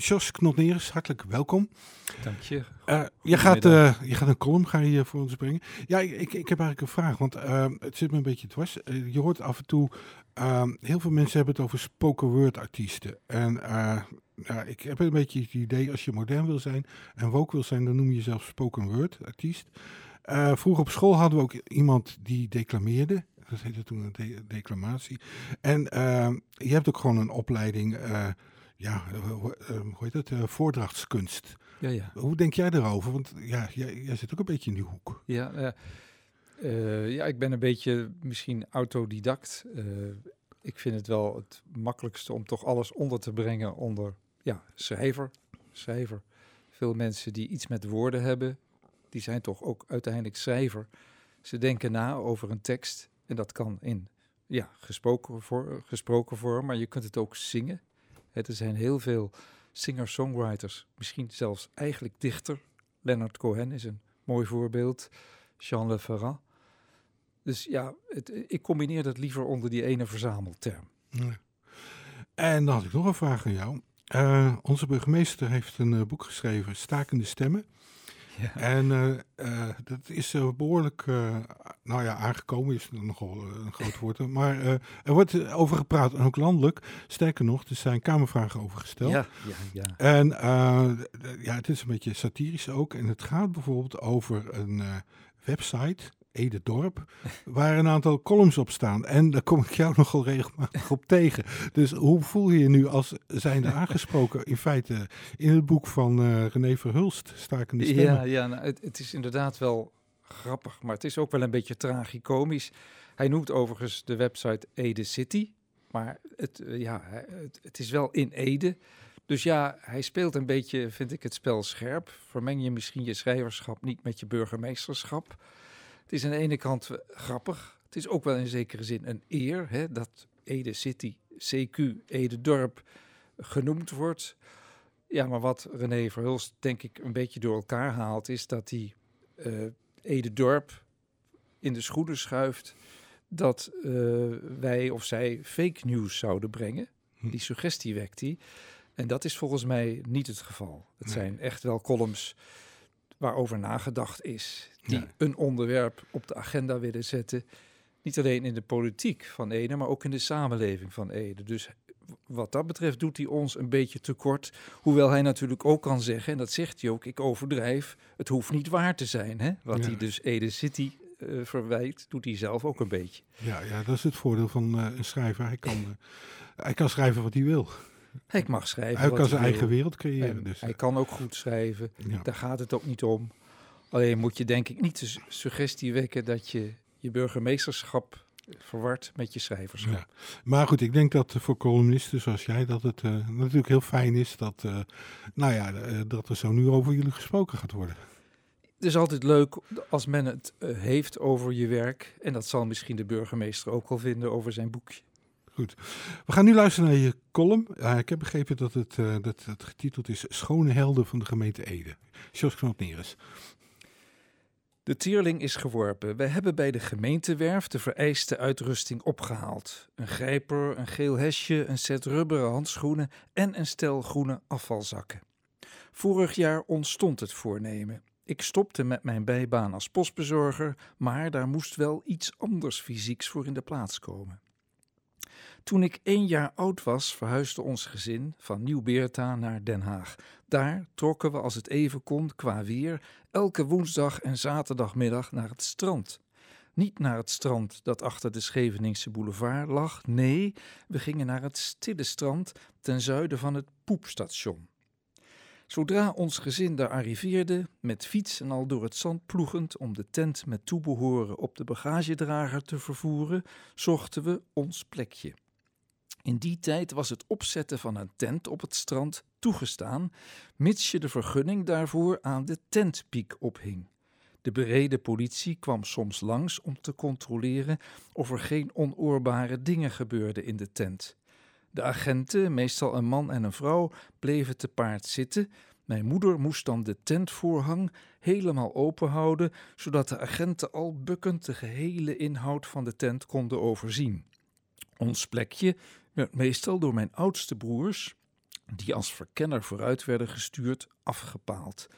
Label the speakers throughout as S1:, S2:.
S1: Jos Knotneres, hartelijk welkom.
S2: Dank je.
S1: Uh, je, gaat, uh, je gaat een column ga je voor ons brengen. Ja, ik, ik heb eigenlijk een vraag, want uh, het zit me een beetje dwars. je hoort af en toe, ehm, heel veel mensen hebben het over spoken word artiesten. En ik heb een beetje het idee, als je modern wil zijn en woke wil zijn, dan noem je jezelf spoken word artiest. vroeger op school hadden we ook iemand die declameerde. Dat heette toen een declamatie. En je hebt ook gewoon een opleiding ja, eh, hoe heet het, uh, voordrachtskunst. Ja, ja. Hoe denk jij daarover? Want ja, jij, jij zit ook een beetje in die hoek.
S2: Ja, uh, ja ik ben een beetje misschien autodidact. ik vind het wel het makkelijkste om toch alles onder te brengen onder ja, schrijver. schrijver. Veel mensen die iets met woorden hebben, die zijn toch ook uiteindelijk schrijver. Ze denken na over een tekst en dat kan in ja, gesproken, voor, gesproken vorm, maar je kunt het ook zingen. Er zijn heel veel singer-songwriters, misschien zelfs eigenlijk dichter. Leonard Cohen is een mooi voorbeeld. Jean Le Ferrat. Dus ja, het, ik combineer dat liever onder die ene verzamelterm. Ja.
S1: En dan had ik nog een vraag aan jou. Uh, onze burgemeester heeft een uh, boek geschreven, Stakende Stemmen. Ja. En uh, dat is uh, behoorlijk, nou ja, aangekomen is nogal een groot woord. Maar er wordt over gepraat, en ook landelijk. Sterker nog, er zijn kamervragen over gesteld. Ja, ja, ja. En ja, het is een beetje satirisch ook. En het gaat bijvoorbeeld over een website Ede Dorp, waar een aantal columns op staan. En daar kom ik jou nogal regelmatig op tegen. Dus hoe voel je je nu als zijnde aangesproken in feite in het boek van uh, René Verhulst, Stakende Stemmen?
S2: Ja, ja nou, het, het, is inderdaad wel grappig, maar het is ook wel een beetje tragicomisch. Hij noemt overigens de website Ede City, maar het, uh, ja, het, het is wel in Ede. Dus ja, hij speelt een beetje, vind ik, het spel scherp. Vermeng je misschien je schrijverschap niet met je burgemeesterschap. Het is aan de ene kant grappig. Het is ook wel in zekere zin een eer hè, dat Ede City, CQ, Ede Dorp genoemd wordt. Ja, maar wat René Verhulst denk ik een beetje door elkaar haalt, is dat hij uh, Ede Dorp in de schoenen schuift dat uh, wij of zij fake news zouden brengen. Hm. Die suggestie wekt hij. En dat is volgens mij niet het geval. Het zijn echt wel columns waarover nagedacht is, die een onderwerp op de agenda willen zetten. Niet alleen in de politiek van Ede, maar ook in de samenleving van Ede. Dus wat dat betreft doet hij ons een beetje tekort. Hoewel hij natuurlijk ook kan zeggen, en dat zegt hij ook, ik overdrijf, het hoeft niet waar te zijn. Hè? Wat hij dus Ede City uh, verwijt, doet hij zelf ook een beetje.
S1: Ja, ja dat is het voordeel van uh, een schrijver. Hij kan, uh, hij kan schrijven wat hij wil.
S2: Hij mag schrijven.
S1: Hij kan zijn eigen wereld creëren. dus.
S2: Hij kan ook goed schrijven. Daar gaat het ook niet om. Alleen moet je denk ik niet de suggestie wekken dat je je burgemeesterschap verward met je schrijverschap. Ja.
S1: Maar goed, ik denk dat voor columnisten zoals jij dat het uh, natuurlijk heel fijn is dat, uh, nou ja, uh, dat er zo nu over jullie gesproken gaat worden.
S2: Het is altijd leuk als men het heeft over je werk. En dat zal misschien de burgemeester ook wel vinden over zijn boekje.
S1: Goed. We gaan nu luisteren naar je column. Ik heb begrepen dat het, uh, dat het getiteld is Schone Helden van de gemeente Ede. Jos Knopneres.
S2: De tierling is geworpen. Wij hebben bij de gemeentewerf de vereiste uitrusting opgehaald. Een grijper, een geel hesje, een set rubberen handschoenen en een stel groene afvalzakken. Vorig jaar ontstond het voornemen. Ik stopte met mijn bijbaan als postbezorger, maar daar moest wel iets anders fysieks voor in de plaats komen. Toen ik één jaar oud was, verhuisde ons gezin van Nieuw-Beerta naar Den Haag. Daar trokken we, als het even kon, qua weer, elke woensdag en zaterdagmiddag naar het strand. Niet naar het strand dat achter de Scheveningse boulevard lag, nee, we gingen naar het stille strand ten zuiden van het poepstation. Zodra ons gezin daar arriveerde, met fiets en al door het zand ploegend om de tent met toebehoren op de bagagedrager te vervoeren, zochten we ons plekje. In die tijd was het opzetten van een tent op het strand toegestaan, mits je de vergunning daarvoor aan de tentpiek ophing. De bereden politie kwam soms langs om te controleren of er geen onoorbare dingen gebeurden in de tent. De agenten, meestal een man en een vrouw, bleven te paard zitten. Mijn moeder moest dan de tentvoorhang helemaal open houden, zodat de agenten al bukkend de gehele inhoud van de tent konden overzien. Ons plekje meestal door mijn oudste broers, die als verkenner vooruit werden gestuurd, afgepaald.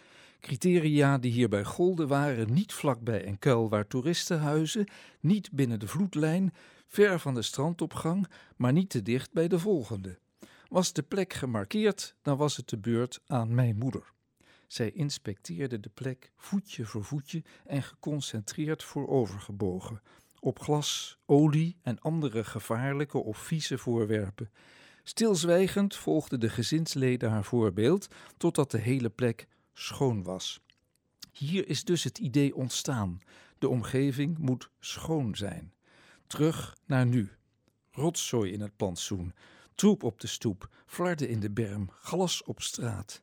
S2: Criteria die hierbij golden waren niet vlakbij een kuil waar toeristen huizen, niet binnen de vloedlijn, ver van de strandopgang, maar niet te dicht bij de volgende. Was de plek gemarkeerd, dan was het de beurt aan mijn moeder. Zij inspecteerde de plek voetje voor voetje en geconcentreerd voorovergebogen, op glas, olie en andere gevaarlijke of vieze voorwerpen. Stilzwijgend volgden de gezinsleden haar voorbeeld, totdat de hele plek schoon was. Hier is dus het idee ontstaan: de omgeving moet schoon zijn. Terug naar nu. Rotzooi in het plantsoen, troep op de stoep, flarden in de berm, glas op straat.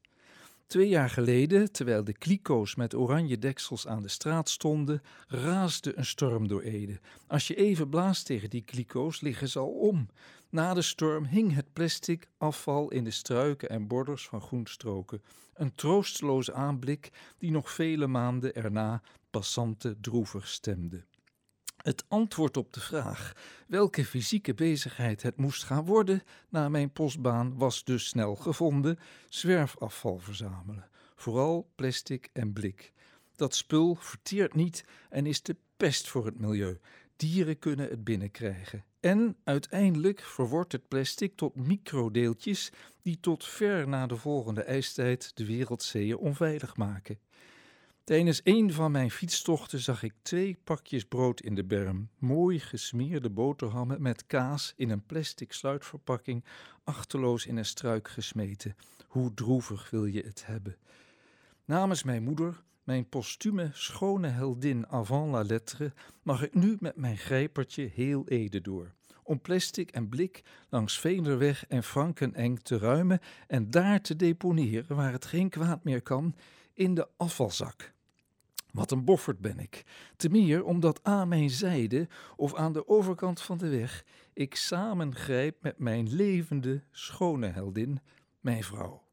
S2: Twee jaar geleden, terwijl de kliko's met oranje deksels aan de straat stonden, raasde een storm door Ede. Als je even blaast tegen die kliko's, liggen ze al om. Na de storm hing het plastic afval in de struiken en borders van groenstroken. Een troosteloze aanblik die nog vele maanden erna passanten droevig stemde. Het antwoord op de vraag welke fysieke bezigheid het moest gaan worden na mijn postbaan was dus snel gevonden: zwerfafval verzamelen, vooral plastic en blik. Dat spul verteert niet en is de pest voor het milieu. Dieren kunnen het binnenkrijgen. En uiteindelijk verwordt het plastic tot microdeeltjes die tot ver na de volgende ijstijd de wereldzeeën onveilig maken. Tijdens een van mijn fietstochten zag ik twee pakjes brood in de berm, mooi gesmeerde boterhammen met kaas in een plastic sluitverpakking, achterloos in een struik gesmeten. Hoe droevig wil je het hebben? Namens mijn moeder, mijn postume schone heldin avant la lettre, mag ik nu met mijn grijpertje heel Ede door. Om plastic en blik langs Veenderweg en Frankeneng te ruimen en daar te deponeren waar het geen kwaad meer kan, in de afvalzak. Wat een boffert ben ik. Te meer omdat aan mijn zijde of aan de overkant van de weg ik samengrijp met mijn levende, schone heldin, mijn vrouw.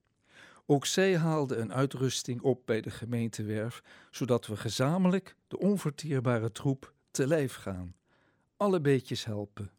S2: Ook zij haalde een uitrusting op bij de gemeentewerf, zodat we gezamenlijk de onverteerbare troep te lijf gaan. Alle beetjes helpen.